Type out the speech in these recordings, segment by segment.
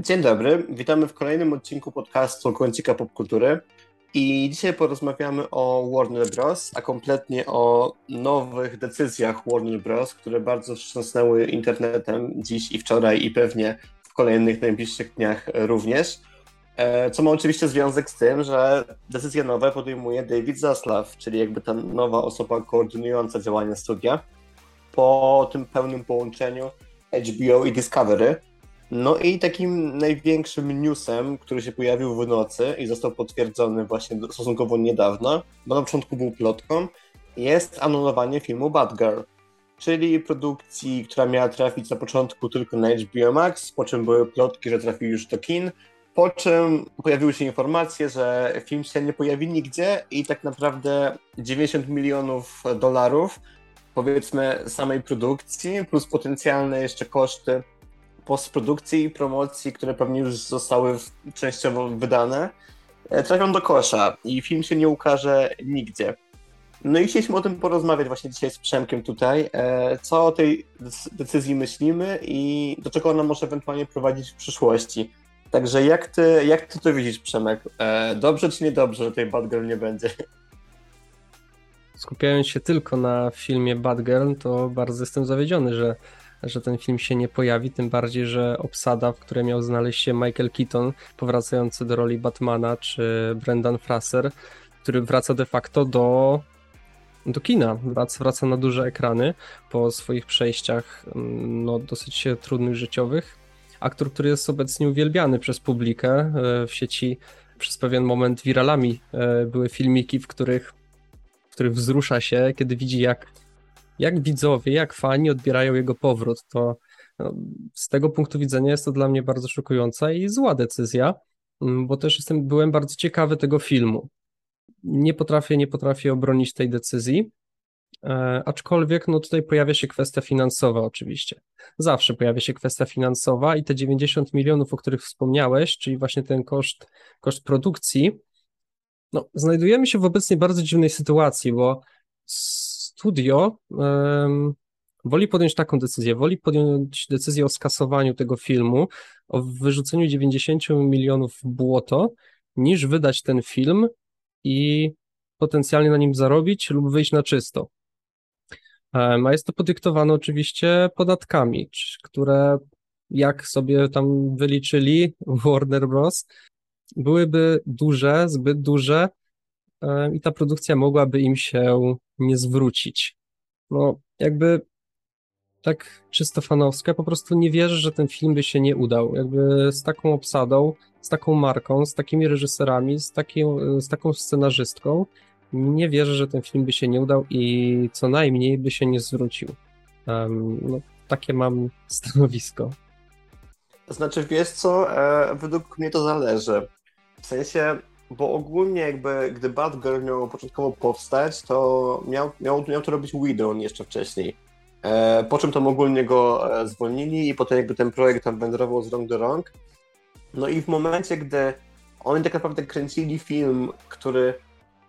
Dzień dobry, witamy w kolejnym odcinku podcastu Kącika Popkultury i dzisiaj porozmawiamy o Warner Bros., a kompletnie o nowych decyzjach Warner Bros., które bardzo wstrząsnęły internetem dziś i wczoraj i pewnie w kolejnych najbliższych dniach również. E, co ma oczywiście związek z tym, że decyzje nowe podejmuje David Zaslav, czyli jakby ta nowa osoba koordynująca działania studia po tym pełnym połączeniu HBO i Discovery. No i takim największym newsem, który się pojawił w nocy i został potwierdzony właśnie stosunkowo niedawno, bo na początku był plotką, jest anulowanie filmu Bad Girl, czyli produkcji, która miała trafić na początku tylko na HBO Max, po czym były plotki, że trafi już do kin, po czym pojawiły się informacje, że film się nie pojawi nigdzie i tak naprawdę 90 milionów dolarów powiedzmy samej produkcji, plus potencjalne jeszcze koszty postprodukcji i promocji, które pewnie już zostały częściowo wydane, e, trafią do kosza i film się nie ukaże nigdzie. No i chcieliśmy o tym porozmawiać właśnie dzisiaj z Przemkiem tutaj, e, co o tej decyzji myślimy i do czego ona może ewentualnie prowadzić w przyszłości. Także jak ty, jak ty to widzisz, Przemek? E, dobrze czy niedobrze, że tej Bad Girl nie będzie? Skupiając się tylko na filmie Bad Girl, to bardzo jestem zawiedziony, że że ten film się nie pojawi, tym bardziej, że obsada, w której miał znaleźć się Michael Keaton, powracający do roli Batmana, czy Brendan Fraser, który wraca de facto do, do kina, wraca, wraca na duże ekrany po swoich przejściach mm, no, dosyć trudnych życiowych. Aktor, który jest obecnie uwielbiany przez publikę e, w sieci przez pewien moment wiralami e, były filmiki, w których, w których wzrusza się, kiedy widzi jak jak widzowie, jak fani odbierają jego powrót, to no, z tego punktu widzenia jest to dla mnie bardzo szokująca i zła decyzja, mm, bo też jestem, byłem bardzo ciekawy tego filmu. Nie potrafię, nie potrafię obronić tej decyzji, e, aczkolwiek no tutaj pojawia się kwestia finansowa oczywiście. Zawsze pojawia się kwestia finansowa i te 90 milionów, o których wspomniałeś, czyli właśnie ten koszt, koszt produkcji, no, znajdujemy się w obecnie bardzo dziwnej sytuacji, bo studio um, woli podjąć taką decyzję, woli podjąć decyzję o skasowaniu tego filmu, o wyrzuceniu 90 milionów w błoto, niż wydać ten film i potencjalnie na nim zarobić lub wyjść na czysto. A jest to podyktowane oczywiście podatkami, które jak sobie tam wyliczyli Warner Bros., byłyby duże, zbyt duże i ta produkcja mogłaby im się nie zwrócić. No, jakby tak czysto fanowska, po prostu nie wierzę, że ten film by się nie udał. Jakby z taką obsadą, z taką marką, z takimi reżyserami, z, takim, z taką scenarzystką, nie wierzę, że ten film by się nie udał i co najmniej by się nie zwrócił. Um, no, takie mam stanowisko. Znaczy, wiesz co, e, według mnie to zależy. W sensie, bo ogólnie jakby, gdy Batgirl miał początkowo powstać, to miał, miał, miał to robić Whedon jeszcze wcześniej. E, po czym tam ogólnie go e, zwolnili i potem jakby ten projekt tam wędrował z rąk do rąk. No i w momencie, gdy oni tak naprawdę kręcili film, który,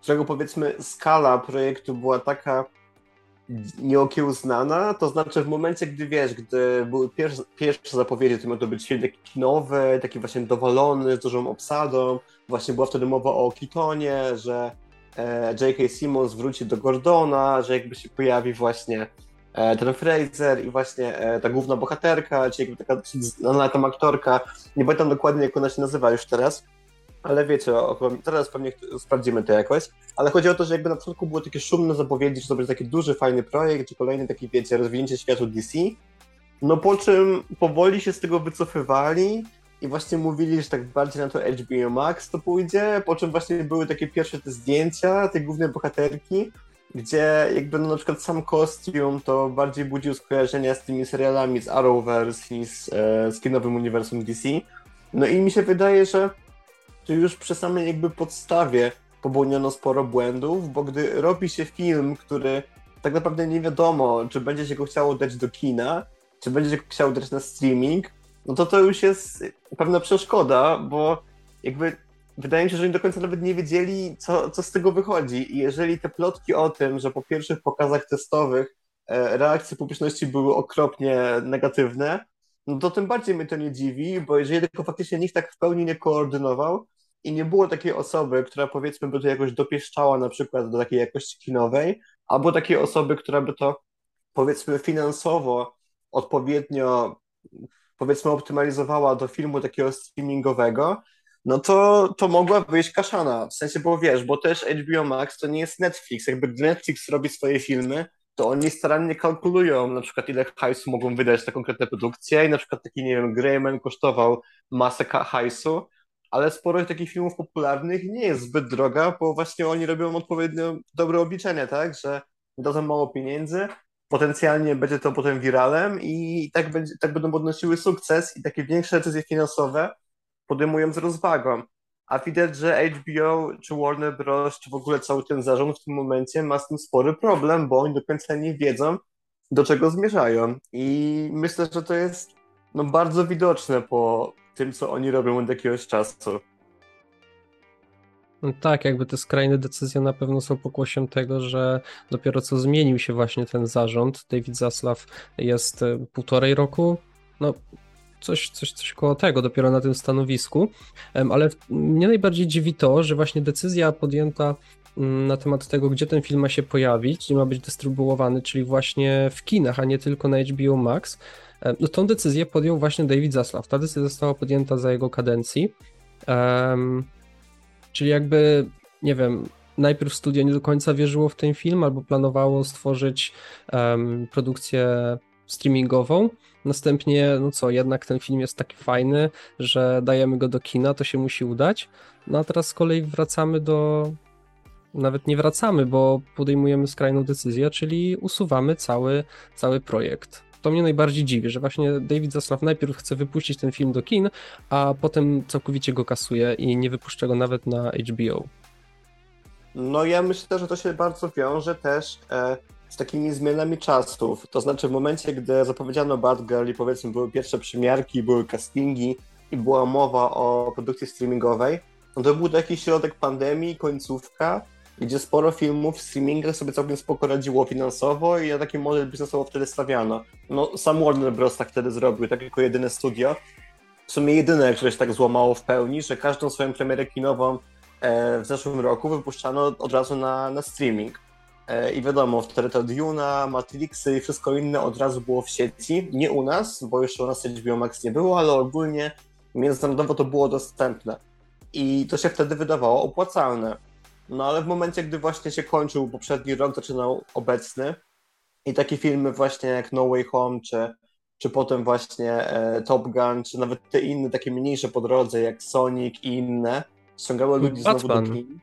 którego powiedzmy skala projektu była taka nieokiełznana, to znaczy w momencie, gdy wiesz, gdy były pierwsze, pierwsze zapowiedzi, to miał to być film kinowy, taki właśnie dowalony, z dużą obsadą, właśnie była wtedy mowa o Kitonie, że e, J.K. Simmons wróci do Gordona, że jakby się pojawi właśnie ten Fraser i właśnie e, ta główna bohaterka, czy jakby taka znana tam aktorka, nie pamiętam dokładnie jak ona się nazywa już teraz, ale wiecie, teraz pewnie sprawdzimy to jakoś, ale chodzi o to, że jakby na początku było takie szumne zapowiedzi, że to będzie taki duży, fajny projekt, czy kolejny taki, wiecie, rozwinięcie światu DC, no po czym powoli się z tego wycofywali i właśnie mówili, że tak bardziej na to HBO Max to pójdzie, po czym właśnie były takie pierwsze te zdjęcia tej głównej bohaterki, gdzie jakby no na przykład sam kostium to bardziej budził skojarzenia z tymi serialami z Arrowverse i z, e, z kinowym uniwersum DC. No i mi się wydaje, że już przy samej jakby podstawie popełniono sporo błędów, bo gdy robi się film, który tak naprawdę nie wiadomo, czy będzie się go chciało dać do kina, czy będzie się go chciało dać na streaming, no to to już jest pewna przeszkoda, bo jakby wydaje mi się, że oni do końca nawet nie wiedzieli, co, co z tego wychodzi. I jeżeli te plotki o tym, że po pierwszych pokazach testowych e, reakcje publiczności były okropnie negatywne, no to tym bardziej mnie to nie dziwi, bo jeżeli tylko faktycznie nikt tak w pełni nie koordynował i nie było takiej osoby, która powiedzmy by to jakoś dopieszczała na przykład do takiej jakości kinowej, albo takiej osoby, która by to powiedzmy finansowo odpowiednio powiedzmy optymalizowała do filmu takiego streamingowego, no to, to mogła wyjść kaszana. W sensie, bo wiesz, bo też HBO Max to nie jest Netflix. Jakby Netflix robi swoje filmy, to oni starannie kalkulują na przykład ile hajsu mogą wydać na konkretne produkcje i na przykład taki, nie wiem, Greyman kosztował masę hajsu, ale sporo takich filmów popularnych nie jest zbyt droga, bo właśnie oni robią odpowiednio dobre obliczenia, tak, że dadzą mało pieniędzy, potencjalnie będzie to potem wiralem i tak, będzie, tak będą podnosiły sukces i takie większe decyzje finansowe podejmują z rozwagą. A widać, że HBO, czy Warner Bros., czy w ogóle cały ten zarząd w tym momencie ma z tym spory problem, bo oni do końca nie wiedzą, do czego zmierzają. I myślę, że to jest no, bardzo widoczne po tym, co oni robią od jakiegoś czasu. No tak, jakby te skrajne decyzje na pewno są pokłosiem tego, że dopiero co zmienił się właśnie ten zarząd. David Zaslav jest e, półtorej roku, no coś, coś, coś koło tego, dopiero na tym stanowisku. Ale mnie najbardziej dziwi to, że właśnie decyzja podjęta mm, na temat tego, gdzie ten film ma się pojawić, gdzie ma być dystrybuowany, czyli właśnie w kinach, a nie tylko na HBO Max, no tą decyzję podjął właśnie David Zaslav. Ta decyzja została podjęta za jego kadencji. Um, czyli jakby, nie wiem, najpierw studio nie do końca wierzyło w ten film, albo planowało stworzyć um, produkcję streamingową. Następnie, no co, jednak ten film jest taki fajny, że dajemy go do kina, to się musi udać. No a teraz z kolei wracamy do. Nawet nie wracamy, bo podejmujemy skrajną decyzję, czyli usuwamy cały, cały projekt. To mnie najbardziej dziwi, że właśnie David Zaslav najpierw chce wypuścić ten film do kin, a potem całkowicie go kasuje i nie wypuszcza go nawet na HBO. No ja myślę, że to się bardzo wiąże też e, z takimi zmianami czasów. To znaczy w momencie, gdy zapowiedziano Bad Girl i powiedzmy były pierwsze przymiarki, były castingi i była mowa o produkcji streamingowej, no to był to jakiś środek pandemii, końcówka, gdzie sporo filmów w streamingach sobie całkiem spoko radziło finansowo i na taki model biznesowo wtedy stawiano. No sam Warner Bros. tak wtedy zrobił, tak jako jedyne studio. W sumie jedyne, które się tak złamało w pełni, że każdą swoją premierę kinową e, w zeszłym roku wypuszczano od razu na, na streaming. E, I wiadomo, wtedy to Duna, Matrixy i wszystko inne od razu było w sieci. Nie u nas, bo jeszcze u nas HBO Max nie było, ale ogólnie międzynarodowo to było dostępne. I to się wtedy wydawało opłacalne. No ale w momencie, gdy właśnie się kończył poprzedni rok, zaczynał obecny i takie filmy właśnie jak No Way Home, czy, czy potem właśnie e, Top Gun, czy nawet te inne takie mniejsze po drodze jak Sonic i inne, ściągały ludzi znowu do kin.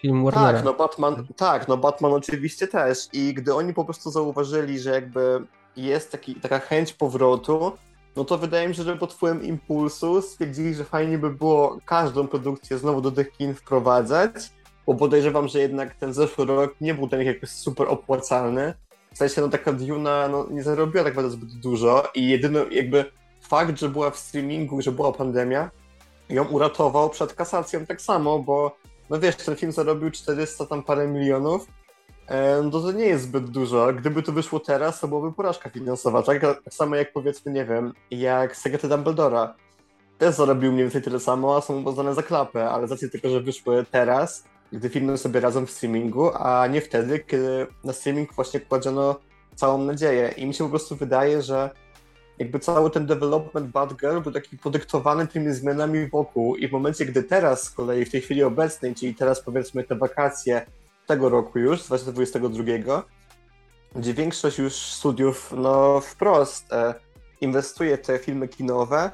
Film Warnera. Tak, no Batman, tak, no Batman oczywiście też. I gdy oni po prostu zauważyli, że jakby jest taki, taka chęć powrotu, no to wydaje mi się, że pod wpływem impulsu stwierdzili, że fajnie by było każdą produkcję znowu do tych kin wprowadzać, bo podejrzewam, że jednak ten zeszły rok nie był ten jakoś super opłacalny. W sensie, no taka Duna no, nie zarobiła tak naprawdę zbyt dużo i jedyny jakby fakt, że była w streamingu, że była pandemia, ją uratował przed kasacją tak samo, bo no wiesz, ten film zarobił 400 tam parę milionów, e, no to nie jest zbyt dużo. Gdyby to wyszło teraz, to byłoby porażka finansowa, tak? Tak samo jak powiedzmy, nie wiem, jak Sekrety Dumbledora. Też zarobił mniej więcej tyle samo, a są uznane za klapę, ale z racji tego, że wyszły teraz, gdy filmy sobie radzą w streamingu, a nie wtedy, kiedy na streaming właśnie kładziono całą nadzieję. I mi się po prostu wydaje, że jakby cały ten development Bad Girl był taki podyktowany tymi zmianami wokół i w momencie, gdy teraz z kolei, w tej chwili obecnej, czyli teraz powiedzmy te wakacje tego roku już, 2022, gdzie większość już studiów no wprost e, inwestuje w te filmy kinowe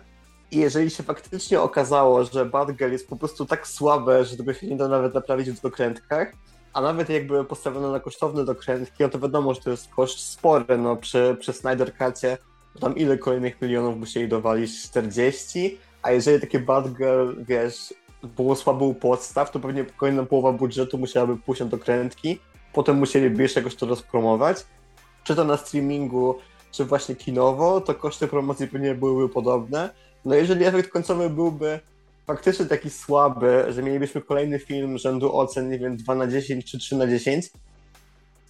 i jeżeli się faktycznie okazało, że Bad Girl jest po prostu tak słabe, że tego się nie da nawet naprawić w dokrętkach, a nawet jakby postawiono na kosztowne dokrętki, no to wiadomo, że to jest koszt spory, no przy, przy Snyder Cutie tam ile kolejnych milionów musieli dowalić? 40? A jeżeli takie Bad Girl, wiesz, było słabo u podstaw, to pewnie kolejna połowa budżetu musiałaby pójść na dokrętki, potem musieliby jeszcze jakoś to rozpromować. Czy to na streamingu, czy właśnie kinowo, to koszty promocji pewnie byłyby podobne. No jeżeli efekt końcowy byłby faktycznie taki słaby, że mielibyśmy kolejny film rzędu ocen, nie wiem, 2 na 10 czy 3 na 10,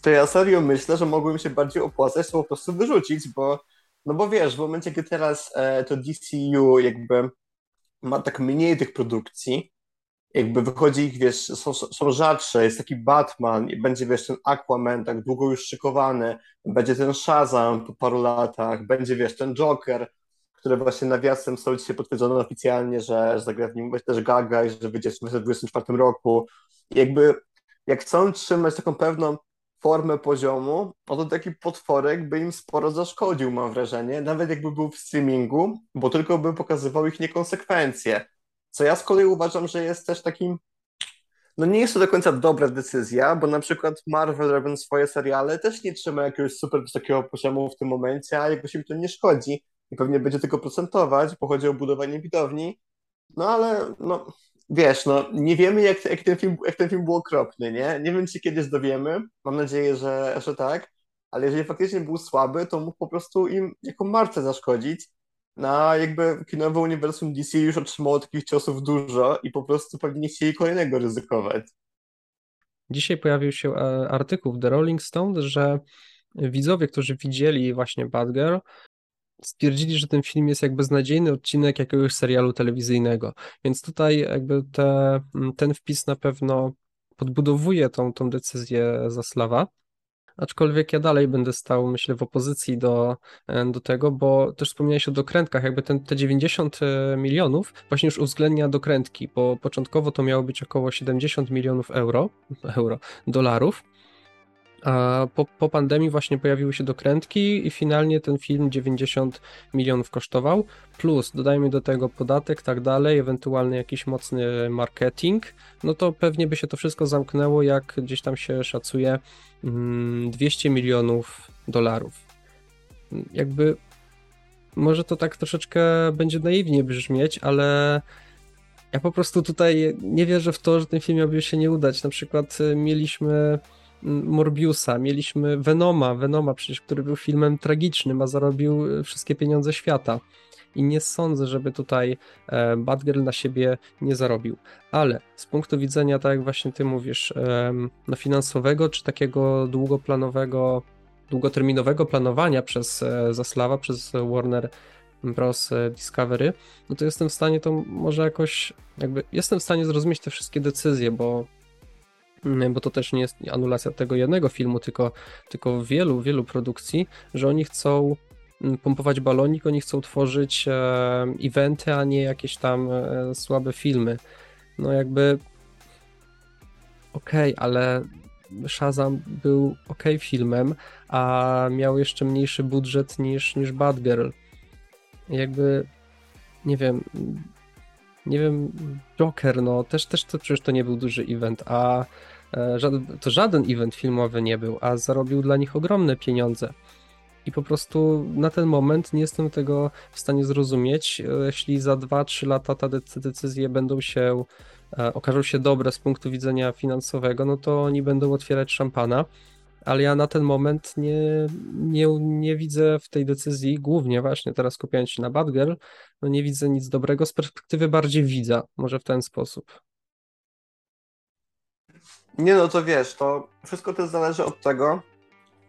to ja serio myślę, że mogłem się bardziej opłacać to po prostu wyrzucić, bo No bo wiesz, w momencie, kiedy teraz e, to DCU jakby ma tak mniej tych produkcji, jakby wychodzi ich, wiesz, są, są rzadsze, jest taki Batman i będzie, wiesz, ten Aquaman tak długo już szykowany, będzie ten Shazam po paru latach, będzie, wiesz, ten Joker, który właśnie nawiasem został dzisiaj potwierdzony oficjalnie, że, że zagra w nim też Gaga i że wyjdzie w 2024 roku. I jakby jak chcą trzymać taką pewną formę poziomu, no to taki potworek by im sporo zaszkodził, mam wrażenie, nawet jakby był w streamingu, bo tylko by pokazywał ich niekonsekwencje. Co ja z kolei uważam, że jest też takim no nie jest to do końca dobra decyzja, bo na przykład Marvel robiąc swoje seriale też nie trzyma jakiegoś super wysokiego poziomu w tym momencie, a jakoś im to nie szkodzi i pewnie będzie tylko procentować, bo chodzi o budowanie widowni. No ale no, wiesz, no nie wiemy jak, jak, ten film, jak ten film był okropny, nie? Nie wiem, czy kiedyś dowiemy, mam nadzieję, że, że tak, ale jeżeli faktycznie był słaby, to mógł po prostu im jako marce zaszkodzić. No, jakby kinowe uniwersum DC już otrzymało takich ciosów dużo i po prostu pewnie nie chcieli kolejnego ryzykować. Dzisiaj pojawił się e, artykuł w The Rolling Stone, że widzowie, którzy widzieli właśnie Bad Girl, stwierdzili, że ten film jest jak beznadziejny odcinek jakiegoś serialu telewizyjnego. Więc tutaj jakby te, ten wpis na pewno podbudowuje tą, tą decyzję Zaslawa. Aczkolwiek ja dalej będę stał, myślę, w opozycji do, e, do tego, bo też wspomniałeś o dokrętkach, jakby ten, te 90 e, milionów właśnie już uwzględnia dokrętki, bo początkowo to miało być około 70 milionów euro, euro dolarów, a po, po pandemii właśnie pojawiły się dokrętki i finalnie ten film 90 milionów kosztował, plus dodajmy do tego podatek, tak dalej, ewentualny jakiś mocny marketing, no to pewnie by się to wszystko zamknęło, jak gdzieś tam się szacuje 200 mm, milionów dolarów. Jakby może to tak troszeczkę będzie naiwnie brzmieć, ale ja po prostu tutaj nie wierzę w to, że ten film miałby się nie udać. Na przykład y, mieliśmy Morbiusa, mieliśmy Venoma, Venoma przecież, który był filmem tragicznym, a zarobił e, wszystkie pieniądze świata. I nie sądzę, żeby tutaj e, Batgirl na siebie nie zarobił. Ale z punktu widzenia, tak jak właśnie ty mówisz, no finansowego, czy takiego długoplanowego, długoterminowego planowania przez e, Zaslawa, przez Warner Bros. Discovery, no to jestem w stanie to może jakoś, jakby, jestem w stanie zrozumieć te wszystkie decyzje, bo bo to też nie jest anulacja tego jednego filmu, tylko, tylko wielu, wielu produkcji, że oni chcą pompować balonik, oni chcą tworzyć e, eventy, a nie jakieś tam e, słabe filmy. No jakby okej, okay, ale Shazam był ok filmem, a miał jeszcze mniejszy budżet niż, niż Bad Girl. Jakby nie wiem, nie wiem, Joker, no też, też to przecież to nie był duży event, a to żaden event filmowy nie był, a zarobił dla nich ogromne pieniądze. I po prostu na ten moment nie jestem tego w stanie zrozumieć. E, jeśli za 2-3 lata te decyzje będą się, e, okażą się dobre z punktu widzenia finansowego, no to oni będą otwierać szampana. Ale ja na ten moment nie, nie, nie widzę w tej decyzji, głównie właśnie teraz skupiając się na Bad Girl, no nie widzę nic dobrego z perspektywy bardziej widza, może w ten sposób. Nie no, to wiesz, to wszystko też zależy od tego,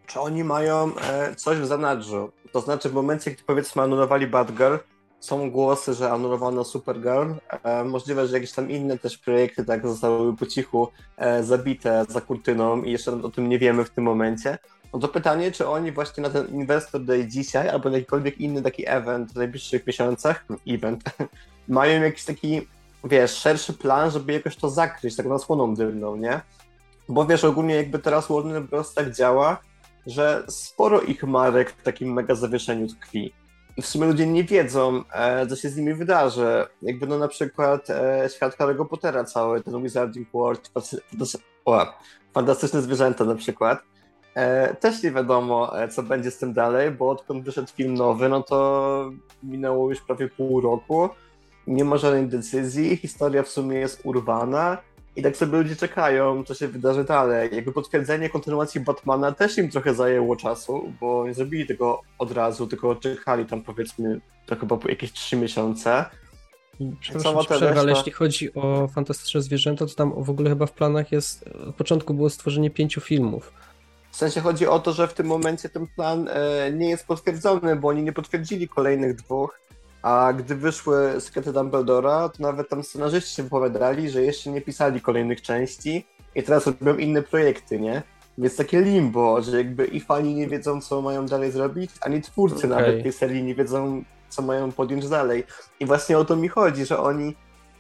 czy oni mają e, coś w zanadrzu. To znaczy w momencie, gdy powiedzmy anulowali Bad Girl, są głosy, że anulowano Supergirl. E, możliwe, że jakieś tam inne też projekty tak zostały po cichu e, zabite za kurtyną i jeszcze o tym nie wiemy w tym momencie. No to pytanie, czy oni właśnie na ten Investor Day dzisiaj, albo na jakikolwiek inny taki event w najbliższych miesiącach, event, mają jakiś taki, wiesz, szerszy plan, żeby jakoś to zakryć, tak na słoną dymną, nie? Bo wiesz, ogólnie jakby teraz Warner Bros. tak działa, że sporo ich marek w takim mega zawieszeniu tkwi. W sumie ludzie nie wiedzą, e, co się z nimi wydarzy. Jakby no na przykład e, świat Harry'ego Pottera cały, ten Wizarding World, fantastyczne zwierzęta na przykład. E, też nie wiadomo, e, co będzie z tym dalej, bo odkąd wyszedł film nowy, no to minęło już prawie pół roku. Nie ma żadnej decyzji, historia w sumie jest urwana i tak sobie ludzie czekają, co się wydarzy dalej. Jakby potwierdzenie kontynuacji Batmana też im trochę zajęło czasu, bo nie zrobili tego od razu, tylko czekali tam powiedzmy to chyba jakieś trzy miesiące. Przepraszam, przerwę, ale jeśli chodzi o fantastyczne zwierzęta, to tam w ogóle chyba w planach jest, od początku było stworzenie pięciu filmów. W sensie chodzi o to, że w tym momencie ten plan e, nie jest potwierdzony, bo oni nie potwierdzili kolejnych dwóch, a gdy wyszły sekrety Dumbledora, to nawet tam scenarzyści się wypowiadali, że jeszcze nie pisali kolejnych części i teraz robią inne projekty, nie? Więc takie limbo, że jakby i fani nie wiedzą, co mają dalej zrobić, ani twórcy okay. nawet tej serii nie wiedzą, co mają podjąć dalej. I właśnie o to mi chodzi, że oni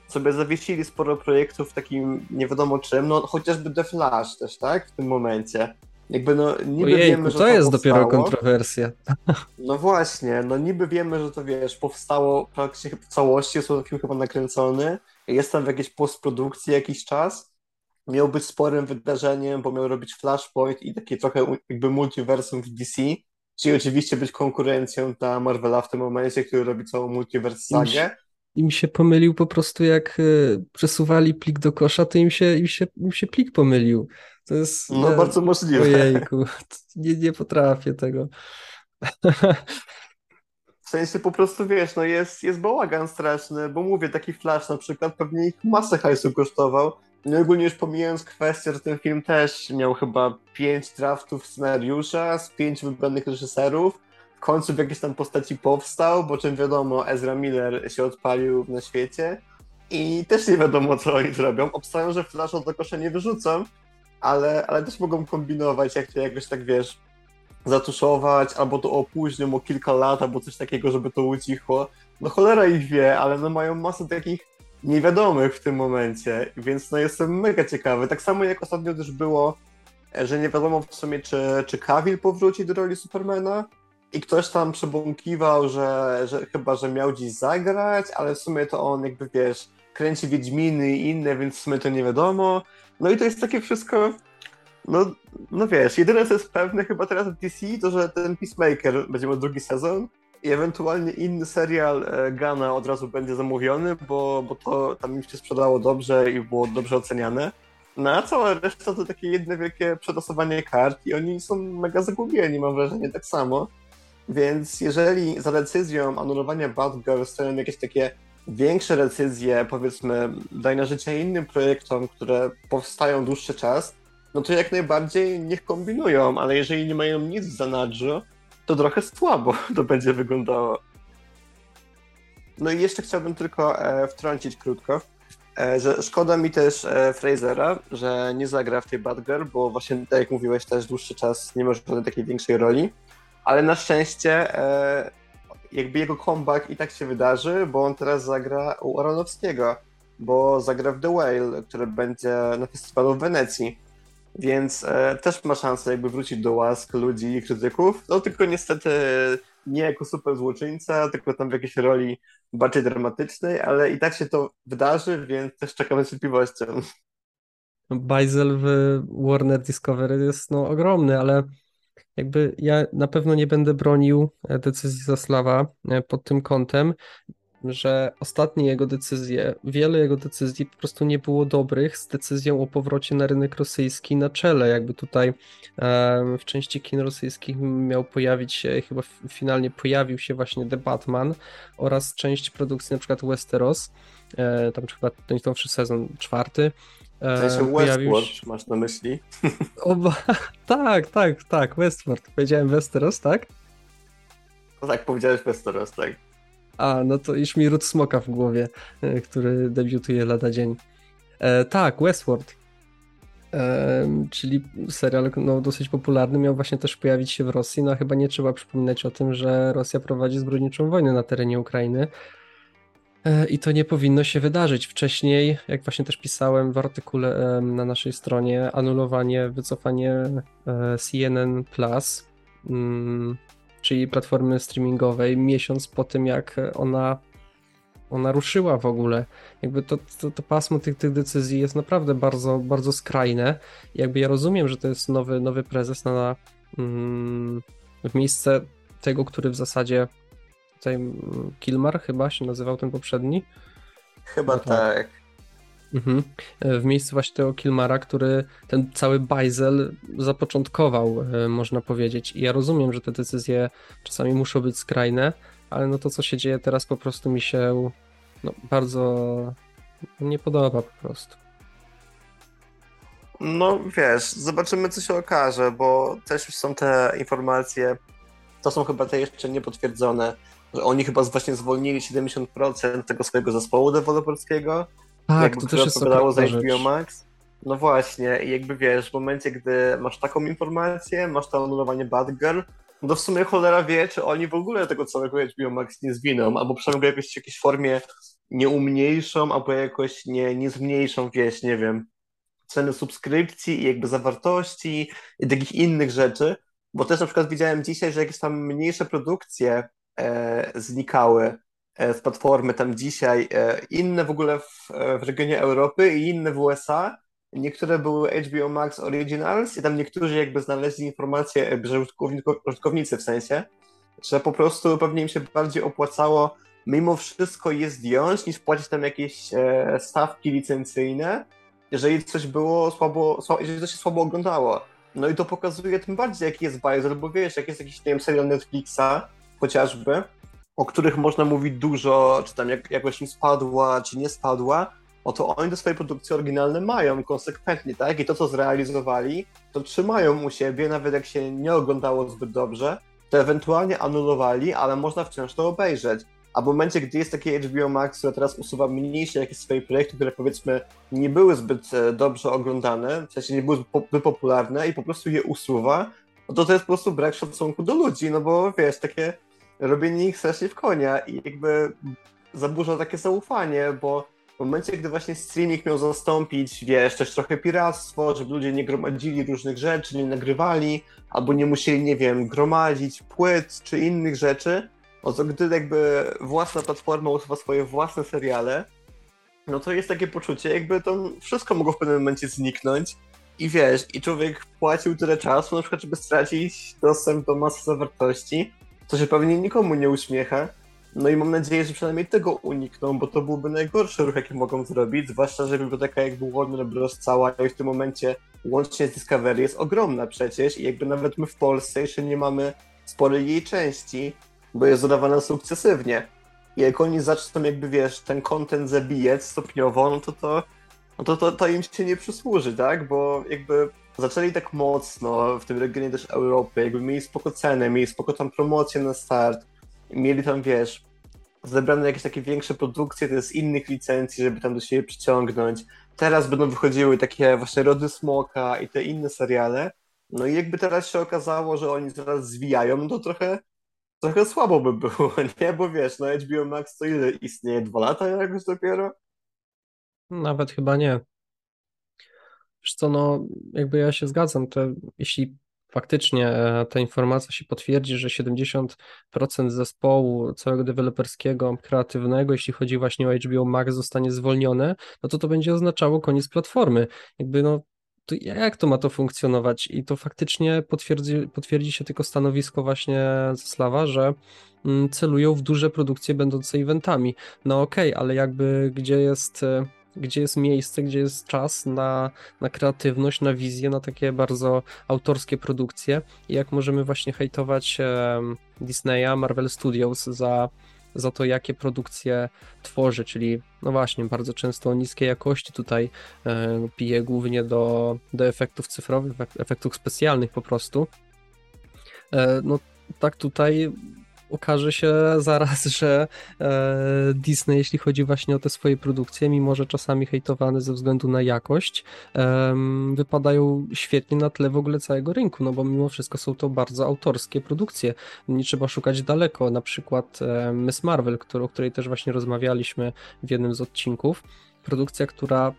sobie zawiesili sporo projektów takim nie wiadomo czym, no chociażby The Flash też, tak? W tym momencie. Jakby no niby Ojejku, wiemy, że to, to jest powstało. dopiero kontrowersja. No właśnie, no niby wiemy, że to wiesz, powstało praktycznie w całości, jest film chyba nakręcony, jest tam w jakiejś postprodukcji jakiś czas, miał być sporym wydarzeniem, bo miał robić Flashpoint i takie trochę jakby multiversum w DC, czyli oczywiście być konkurencją dla Marvela w tym momencie, który robi całą multiverse sagę. Im się pomylił po prostu jak y, przesuwali plik do kosza, to im się, im się, im się plik pomylił. To jest... No e, bardzo możliwe. Ojejku, nie, nie potrafię tego. W sensie po prostu wiesz, no jest, jest bałagan straszny, bo mówię, taki flash na przykład pewnie ich masę hajsu kosztował, no ogólnie już pomijając kwestię, że ten film też miał chyba pięć draftów scenariusza z pięć wybranych reżyserów. Końcu w jakiejś tam postaci powstał, bo czym wiadomo, Ezra Miller się odpalił na świecie i też nie wiadomo, co oni zrobią. Obstawiam, że Flash do kosza nie wyrzucą, ale, ale też mogą kombinować, jak to jakoś tak, wiesz, zatuszować, albo to opóźnią o kilka lat, albo coś takiego, żeby to ucichło. No cholera ich wie, ale no mają masę takich niewiadomych w tym momencie, więc no jestem mega ciekawy. Tak samo jak ostatnio też było, że nie wiadomo w sumie, czy, czy Cavill powróci do roli Supermana i ktoś tam przebąkiwał, że, że chyba, że miał dziś zagrać, ale w sumie to on jakby, wiesz, kręci Wiedźminy i inne, więc w sumie to nie wiadomo. No i to jest takie wszystko, no, no wiesz, jedyne co jest pewne chyba teraz w DC, to że ten Peacemaker będzie miał drugi sezon, i ewentualnie inny serial e, Gana od razu będzie zamówiony, bo, bo to tam im się sprzedało dobrze i było dobrze oceniane. No a cała reszta to takie jedno wielkie przetasowanie kart i oni są mega zagubieni, mam wrażenie, tak samo. Więc jeżeli za decyzją anulowania Batgirl stoją jakieś takie większe decyzje, powiedzmy, daj na życie innym projektom, które powstają dłuższy czas, no to jak najbardziej niech kombinują, ale jeżeli nie mają nic w zanadrzu, to trochę słabo to będzie wyglądało. No i jeszcze chciałbym tylko e, wtrącić krótko, e, że szkoda mi też e, Frasera, że nie zagra w tej Batgirl, bo właśnie tak jak mówiłeś też dłuższy czas nie ma żadnej takiej większej roli, ale na szczęście e, jakby jego comeback i tak się wydarzy, bo on teraz zagra u Aronowskiego, bo zagra w The Whale, który będzie na festiwalu w Wenecji. Więc e, też ma szansę jakby wrócić do łask ludzi i krytyków. No tylko niestety nie jako super złoczyńca, tylko tam w jakiejś roli bardziej dramatycznej, ale i tak się to wydarzy, więc też czekamy z cierpliwością. Bajzel w Warner Discovery jest no, ogromny, ale jakby ja na pewno nie będę bronił decyzji Zaslawa e, pod tym kątem że ostatnie jego decyzje, wiele jego decyzji po prostu nie było dobrych z decyzją o powrocie na rynek rosyjski na czele. Jakby tutaj w części kin rosyjskich miał pojawić się, chyba finalnie pojawił się właśnie The Batman oraz część produkcji na przykład Westeros, e, tam chyba ten nowszy sezon czwarty. E, w sensie Westworld się... masz na myśli? Oba... tak, tak, tak, Westworld. Powiedziałem Westeros, tak? No tak, powiedziałeś Westeros, tak. A, no to już mi ród smoka w głowie, e, który debiutuje lada dzień. E, tak, Westworld. E, czyli serial no, dosyć popularny, miał właśnie też pojawić się w Rosji, no a chyba nie trzeba przypominać o tym, że Rosja prowadzi zbrodniczą wojnę na terenie Ukrainy. E, I to nie powinno się wydarzyć. Wcześniej, jak właśnie też pisałem w artykule na naszej stronie, anulowanie, wycofanie e, CNN Plus mm, czyli platformy streamingowej, miesiąc po tym, jak ona, ona ruszyła w ogóle. Jakby to, to, to pasmo tych, tych decyzji jest naprawdę bardzo, bardzo skrajne. Jakby ja rozumiem, że to jest nowy, nowy prezes na, mm, w miejsce tego, który w zasadzie tutaj Kilmar chyba się nazywał ten poprzedni. Chyba no tak. tak. Mhm. E, w miejscu właśnie tego Kilmara, który ten cały bajzel zapoczątkował, e, można powiedzieć. I ja rozumiem, że te decyzje czasami muszą być skrajne, ale no to, co się dzieje teraz, po prostu mi się no, bardzo nie podoba po prostu. No wiesz, zobaczymy co się okaże, bo też już są te informacje, to są chyba te jeszcze niepotwierdzone, że oni chyba właśnie zwolnili 70% tego swojego zespołu deweloperskiego. Tak, jakby, to też jest za HBO Max. No właśnie, i jakby wiesz, w momencie, gdy masz taką informację, masz to anulowanie Batgirl, no to w sumie cholera wie, czy oni w ogóle tego całego HBO Max nie zwiną, albo przynajmniej jakoś w jakiejś formie nie umniejszą, albo jakoś nie, nie zmniejszą, wiesz, nie wiem, ceny subskrypcji i jakby zawartości i takich innych rzeczy, bo też na przykład widziałem dzisiaj, że jakieś tam mniejsze produkcje znikały e, z platformy tam dzisiaj, e, inne w ogóle w, e, w regionie Europy i inne w USA, niektóre były HBO Max Originals i tam niektórzy jakby znaleźli informacje, e, że użytkownicy w sensie, że po prostu pewnie im się bardziej opłacało mimo wszystko je zdjąć, niż płacić tam jakieś e, stawki licencyjne, jeżeli coś było słabo, słabo, jeżeli coś się słabo oglądało. No i to pokazuje tym bardziej, jaki jest bias, bo wiesz, jak jest jakiś, nie wiem, serial Netflixa chociażby, o których można mówić dużo, czy tam jak, jakoś im spadła, czy nie spadła, o to oni do swojej produkcji oryginalne mają konsekwentnie, tak? I to, co zrealizowali, to trzymają u siebie, nawet jak się nie oglądało zbyt dobrze, to ewentualnie anulowali, ale można wciąż to obejrzeć. A w momencie, gdy jest takie HBO Max, które teraz usuwa mniejsze jakieś swoje projekty, które powiedzmy nie były zbyt e, dobrze oglądane, w sensie nie były zbyt popularne i po prostu je usuwa, no to to jest po prostu brak szacunku do ludzi, no bo wiesz, takie robienie ich strasznie w konia i jakby zaburza takie zaufanie, bo w momencie, gdy właśnie streaming miał zastąpić, wiesz, też trochę piractwo, żeby ludzie nie gromadzili różnych rzeczy, nie nagrywali, albo nie musieli, nie wiem, gromadzić płyt czy innych rzeczy, no to gdy jakby własna platforma usuwa swoje własne seriale, no to jest takie poczucie, jakby to wszystko mogło w pewnym momencie zniknąć i wiesz, i człowiek płacił tyle czasu, na przykład, żeby stracić dostęp do masy zawartości, co się pewnie nikomu nie uśmiecha, no i mam nadzieję, że przynajmniej tego unikną, bo to byłby najgorszy ruch, jaki mogą zrobić, zwłaszcza, że biblioteka jakby Warner Bros. cała i w tym momencie łącznie z Discovery jest ogromna przecież i jakby nawet my w Polsce jeszcze nie mamy sporej jej części, bo jest dodawana sukcesywnie. I jak oni zaczną jakby, wiesz, ten content zabijać stopniowo, no to to, no to, to, to im się nie przysłuży, tak? Bo jakby zaczęli tak mocno w tym regionie też Europy, jakby mieli spoko cenę, mieli spoko tam promocję na start, mieli tam, wiesz, zebrane jakieś takie większe produkcje, z innych licencji, żeby tam do siebie przyciągnąć. Teraz będą wychodziły takie właśnie Rody Smoka i te inne seriale. No i jakby teraz się okazało, że oni teraz zwijają, no to trochę, trochę słabo by było, nie? Bo wiesz, no HBO Max to ile istnieje? Dwa lata jakoś dopiero? Nawet chyba nie. Wiesz co, no jakby ja się zgadzam, to jeśli faktycznie e, ta informacja się potwierdzi, że 70% zespołu całego deweloperskiego, kreatywnego, jeśli chodzi właśnie o HBO Max, zostanie zwolnione, no to to będzie oznaczało koniec platformy. Jakby no, to jak to ma to funkcjonować? I to faktycznie potwierdzi, potwierdzi się tylko stanowisko właśnie Zaslawa, że mm, celują w duże produkcje będące eventami. No okej, okay, ale jakby gdzie jest e, gdzie jest miejsce, gdzie jest czas na, na kreatywność, na wizję, na takie bardzo autorskie produkcje i jak możemy właśnie hejtować Disneya, Marvel Studios za, za to, jakie produkcje tworzy, czyli no właśnie, bardzo często niskiej jakości tutaj e, pije głównie do, do efektów cyfrowych, efektów specjalnych po prostu. E, no tak tutaj okaże się zaraz, że e, Disney, jeśli chodzi właśnie o te swoje produkcje, mimo że czasami hejtowane ze względu na jakość, wypadają świetnie na tle w ogóle całego rynku, no bo mimo wszystko są to bardzo autorskie produkcje. Nie trzeba szukać daleko, na przykład e, Miss Marvel, o której też właśnie rozmawialiśmy w jednym z odcinków. Produkcja, która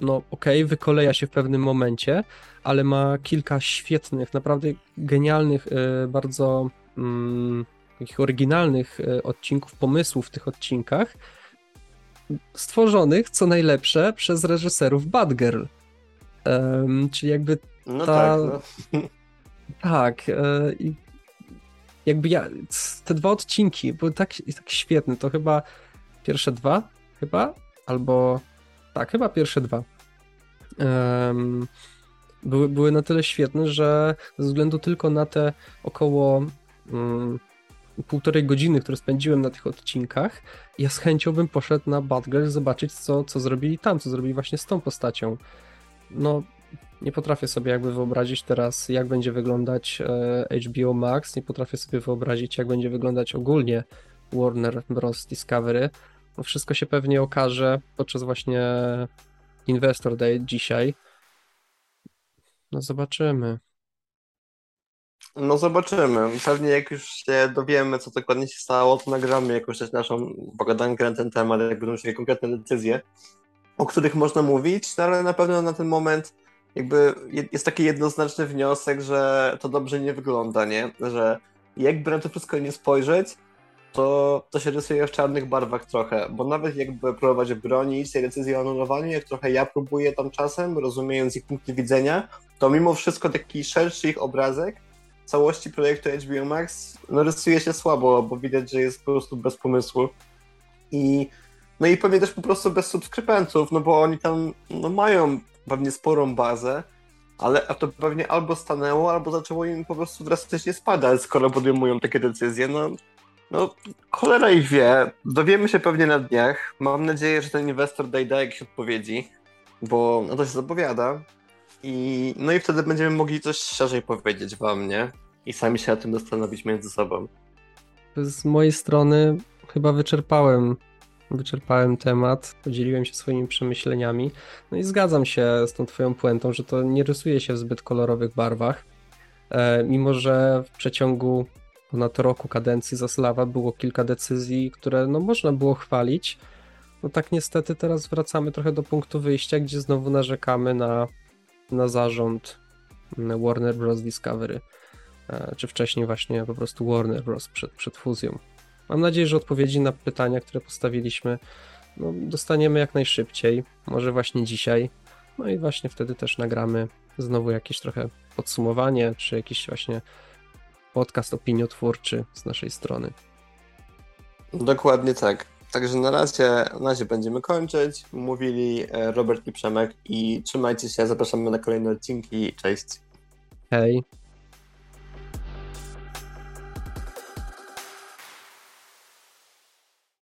no okej, okay, wykoleja się w pewnym momencie, ale ma kilka świetnych, naprawdę genialnych, e, bardzo mm, takich oryginalnych e, odcinków, pomysłów w tych odcinkach, stworzonych, co najlepsze, przez reżyserów Bad Girl. Um, czyli jakby no ta... No tak, no. Tak. E, I jakby ja, te dwa odcinki były tak, tak świetne, to chyba pierwsze dwa, chyba, albo tak, chyba pierwsze dwa. Um, były, były na tyle świetne, że ze względu tylko na te około um, półtorej godziny, które spędziłem na tych odcinkach, ja z chęcią bym poszedł na Batgirl zobaczyć, co, co zrobili tam, co zrobili właśnie z tą postacią. No, nie potrafię sobie jakby wyobrazić teraz, jak będzie wyglądać e, HBO Max, nie potrafię sobie wyobrazić, jak będzie wyglądać ogólnie Warner Bros. Discovery. No wszystko się pewnie okaże podczas właśnie Investor Day dzisiaj. No zobaczymy. No zobaczymy. Pewnie jak już się dowiemy, co dokładnie się stało, to nagramy jakąś też naszą pogadankę na ten temat, jak będą się konkretne decyzje, o których można mówić, no ale na pewno na ten moment jakby jest taki jednoznaczny wniosek, że to dobrze nie wygląda, nie? Że jakby na to wszystko nie spojrzeć, to, to się rysuje w czarnych barwach trochę, bo nawet jakby próbować bronić tej decyzji o anulowaniu, jak trochę ja próbuję tam czasem, rozumiejąc ich punkty widzenia, to mimo wszystko taki szerszy ich obrazek całości projektu HBO Max no, rysuje się słabo, bo widać, że jest po prostu bez pomysłu. I no i pewnie też po prostu bez subskrybentów, no bo oni tam no, mają pewnie sporą bazę, ale to pewnie albo stanęło, albo zaczęło im po prostu drastycznie spadać, skoro podejmują takie decyzje. No, no cholera ich wie. Dowiemy się pewnie na dniach. Mam nadzieję, że ten inwestor daje da jakieś odpowiedzi, bo no to się zapowiada. I, no i wtedy będziemy mogli coś szerzej powiedzieć wam, nie? I sami się o tym zastanowić między sobą. Z mojej strony chyba wyczerpałem wyczerpałem temat, podzieliłem się swoimi przemyśleniami. No i zgadzam się z tą twoją puentą, że to nie rysuje się w zbyt kolorowych barwach. E, mimo, że w przeciągu ponad roku kadencji Zaslawa było kilka decyzji, które no, można było chwalić. No tak niestety teraz wracamy trochę do punktu wyjścia, gdzie znowu narzekamy na, na zarząd Warner Bros. Discovery. E, czy wcześniej właśnie po prostu Warner Bros. przed, przed fuzją. Mam nadzieję, że odpowiedzi na pytania, które postawiliśmy, no, dostaniemy jak najszybciej, może właśnie dzisiaj. No i właśnie wtedy też nagramy znowu jakieś trochę podsumowanie, czy jakiś właśnie podcast opiniotwórczy z naszej strony. Dokładnie tak. Także na razie, na razie będziemy kończyć. Mówili e, Robert i Przemek i trzymajcie się, zapraszamy na kolejne odcinki. Cześć. Hej.